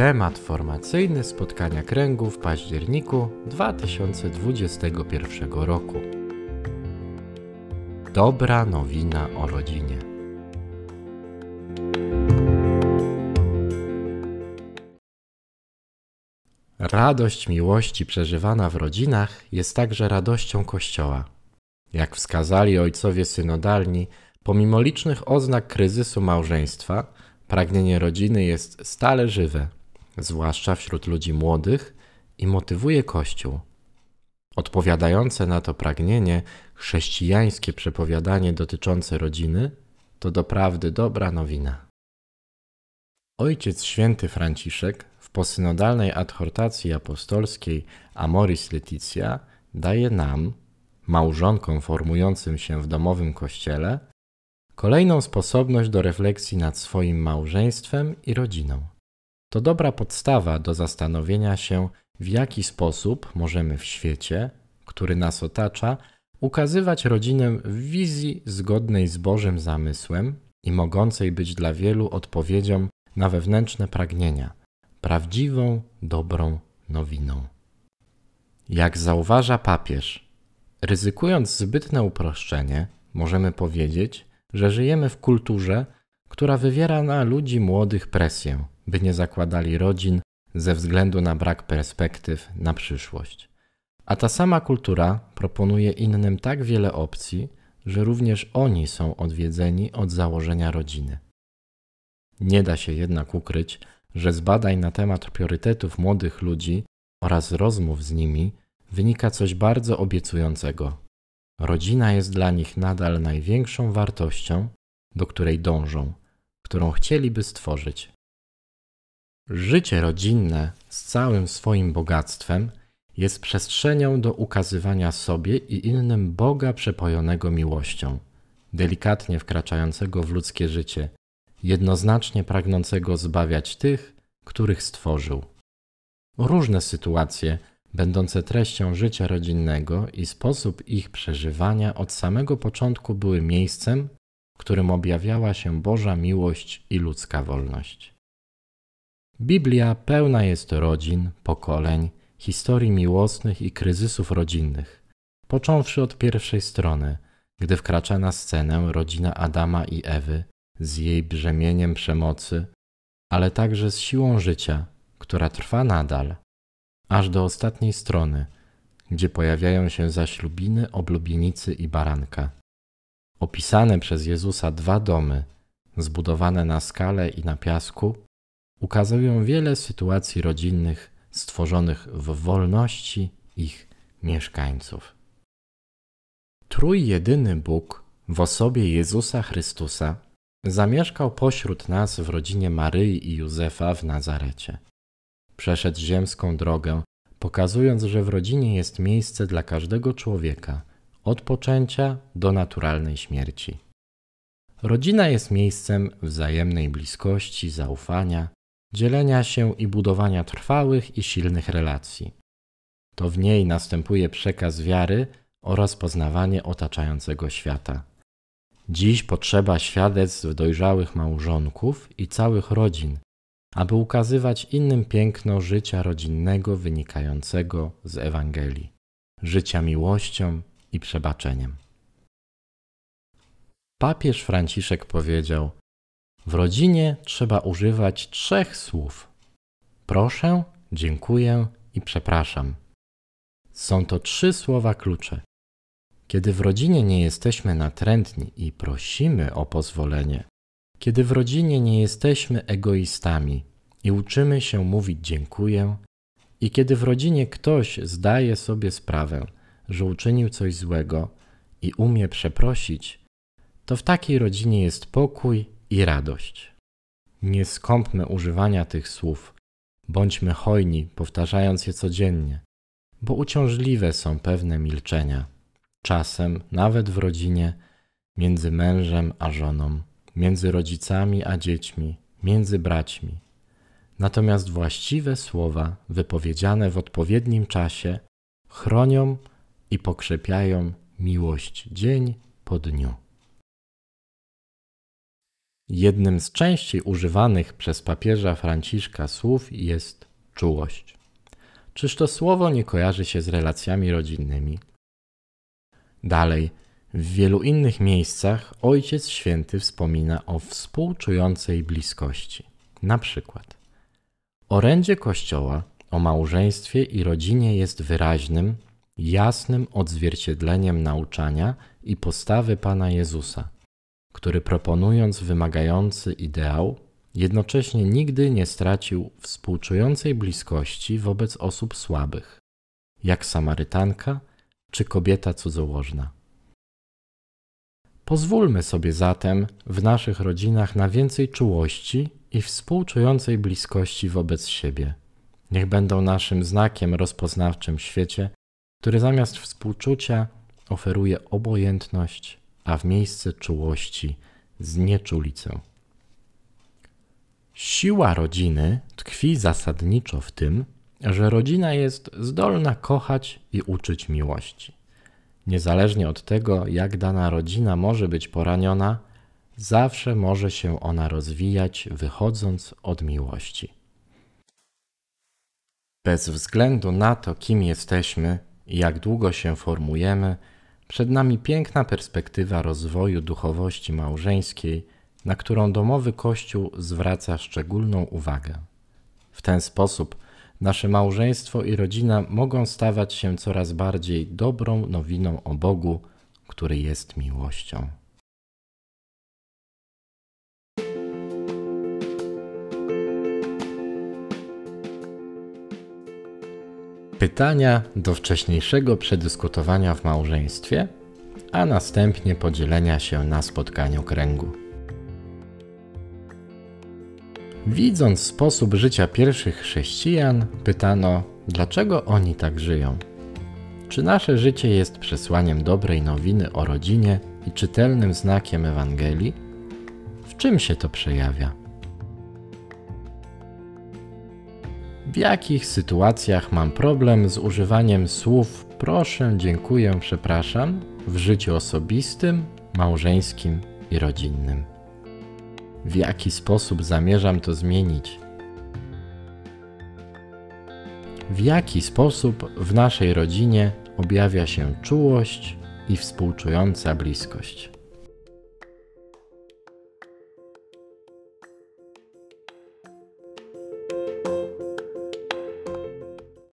Temat formacyjny spotkania kręgu w październiku 2021 roku. Dobra nowina o rodzinie. Radość miłości przeżywana w rodzinach jest także radością Kościoła. Jak wskazali ojcowie synodalni, pomimo licznych oznak kryzysu małżeństwa, pragnienie rodziny jest stale żywe, zwłaszcza wśród ludzi młodych i motywuje Kościół. Odpowiadające na to pragnienie chrześcijańskie przepowiadanie dotyczące rodziny to doprawdy dobra nowina. Ojciec święty Franciszek w posynodalnej adhortacji apostolskiej Amoris Leticia daje nam, małżonkom formującym się w domowym kościele, kolejną sposobność do refleksji nad swoim małżeństwem i rodziną. To dobra podstawa do zastanowienia się, w jaki sposób możemy w świecie, który nas otacza, ukazywać rodzinę w wizji zgodnej z Bożym zamysłem i mogącej być dla wielu odpowiedzią na wewnętrzne pragnienia, prawdziwą, dobrą nowiną. Jak zauważa papież, ryzykując zbytne uproszczenie, możemy powiedzieć, że żyjemy w kulturze, która wywiera na ludzi młodych presję, by nie zakładali rodzin ze względu na brak perspektyw na przyszłość. A ta sama kultura proponuje innym tak wiele opcji, że również oni są odwiedzeni od założenia rodziny. Nie da się jednak ukryć, że z badań na temat priorytetów młodych ludzi oraz rozmów z nimi wynika coś bardzo obiecującego. Rodzina jest dla nich nadal największą wartością, do której dążą, którą chcieliby stworzyć. Życie rodzinne z całym swoim bogactwem jest przestrzenią do ukazywania sobie i innym Boga przepojonego miłością, delikatnie wkraczającego w ludzkie życie, jednoznacznie pragnącego zbawiać tych, których stworzył. Różne sytuacje, będące treścią życia rodzinnego i sposób ich przeżywania od samego początku były miejscem, w którym objawiała się Boża miłość i ludzka wolność. Biblia pełna jest rodzin, pokoleń, historii miłosnych i kryzysów rodzinnych, począwszy od pierwszej strony, gdy wkracza na scenę rodzina Adama i Ewy z jej brzemieniem przemocy, ale także z siłą życia, która trwa nadal, aż do ostatniej strony, gdzie pojawiają się zaślubiny, oblubienicy i baranka. Opisane przez Jezusa dwa domy, zbudowane na skale i na piasku, ukazują wiele sytuacji rodzinnych stworzonych w wolności ich mieszkańców. Trójjedyny Bóg w osobie Jezusa Chrystusa zamieszkał pośród nas w rodzinie Maryi i Józefa w Nazarecie. Przeszedł ziemską drogę, pokazując, że w rodzinie jest miejsce dla każdego człowieka, od poczęcia do naturalnej śmierci. Rodzina jest miejscem wzajemnej bliskości, zaufania, dzielenia się i budowania trwałych i silnych relacji. To w niej następuje przekaz wiary oraz poznawanie otaczającego świata. Dziś potrzeba świadectw dojrzałych małżonków i całych rodzin, aby ukazywać innym piękno życia rodzinnego wynikającego z Ewangelii, życia miłością i przebaczeniem. Papież Franciszek powiedział: w rodzinie trzeba używać trzech słów: proszę, dziękuję i przepraszam. Są to trzy słowa klucze. Kiedy w rodzinie nie jesteśmy natrętni i prosimy o pozwolenie, kiedy w rodzinie nie jesteśmy egoistami i uczymy się mówić dziękuję, i kiedy w rodzinie ktoś zdaje sobie sprawę, że uczynił coś złego i umie przeprosić, to w takiej rodzinie jest pokój i radość. Nie skąpmy używania tych słów, bądźmy hojni, powtarzając je codziennie, bo uciążliwe są pewne milczenia, czasem nawet w rodzinie, między mężem a żoną, między rodzicami a dziećmi, między braćmi. Natomiast właściwe słowa, wypowiedziane w odpowiednim czasie, chronią i pokrzepiają miłość dzień po dniu. Jednym z częściej używanych przez papieża Franciszka słów jest czułość. Czyż to słowo nie kojarzy się z relacjami rodzinnymi? Dalej, w wielu innych miejscach Ojciec Święty wspomina o współczującej bliskości. Na przykład, orędzie Kościoła o małżeństwie i rodzinie jest wyraźnym, jasnym odzwierciedleniem nauczania i postawy Pana Jezusa, który proponując wymagający ideał, jednocześnie nigdy nie stracił współczującej bliskości wobec osób słabych, jak Samarytanka czy kobieta cudzołożna. Pozwólmy sobie zatem w naszych rodzinach na więcej czułości i współczującej bliskości wobec siebie. Niech będą naszym znakiem rozpoznawczym w świecie, który zamiast współczucia oferuje obojętność, a w miejsce czułości znieczulicę. Siła rodziny tkwi zasadniczo w tym, że rodzina jest zdolna kochać i uczyć miłości. Niezależnie od tego, jak dana rodzina może być poraniona, zawsze może się ona rozwijać, wychodząc od miłości. Bez względu na to, kim jesteśmy i jak długo się formujemy, przed nami piękna perspektywa rozwoju duchowości małżeńskiej, na którą domowy Kościół zwraca szczególną uwagę. W ten sposób nasze małżeństwo i rodzina mogą stawać się coraz bardziej dobrą nowiną o Bogu, który jest miłością. Pytania do wcześniejszego przedyskutowania w małżeństwie, a następnie podzielenia się na spotkaniu kręgu. Widząc sposób życia pierwszych chrześcijan, pytano, dlaczego oni tak żyją. Czy nasze życie jest przesłaniem dobrej nowiny o rodzinie i czytelnym znakiem Ewangelii? W czym się to przejawia? W jakich sytuacjach mam problem z używaniem słów proszę, dziękuję, przepraszam w życiu osobistym, małżeńskim i rodzinnym? W jaki sposób zamierzam to zmienić? W jaki sposób w naszej rodzinie objawia się czułość i współczująca bliskość?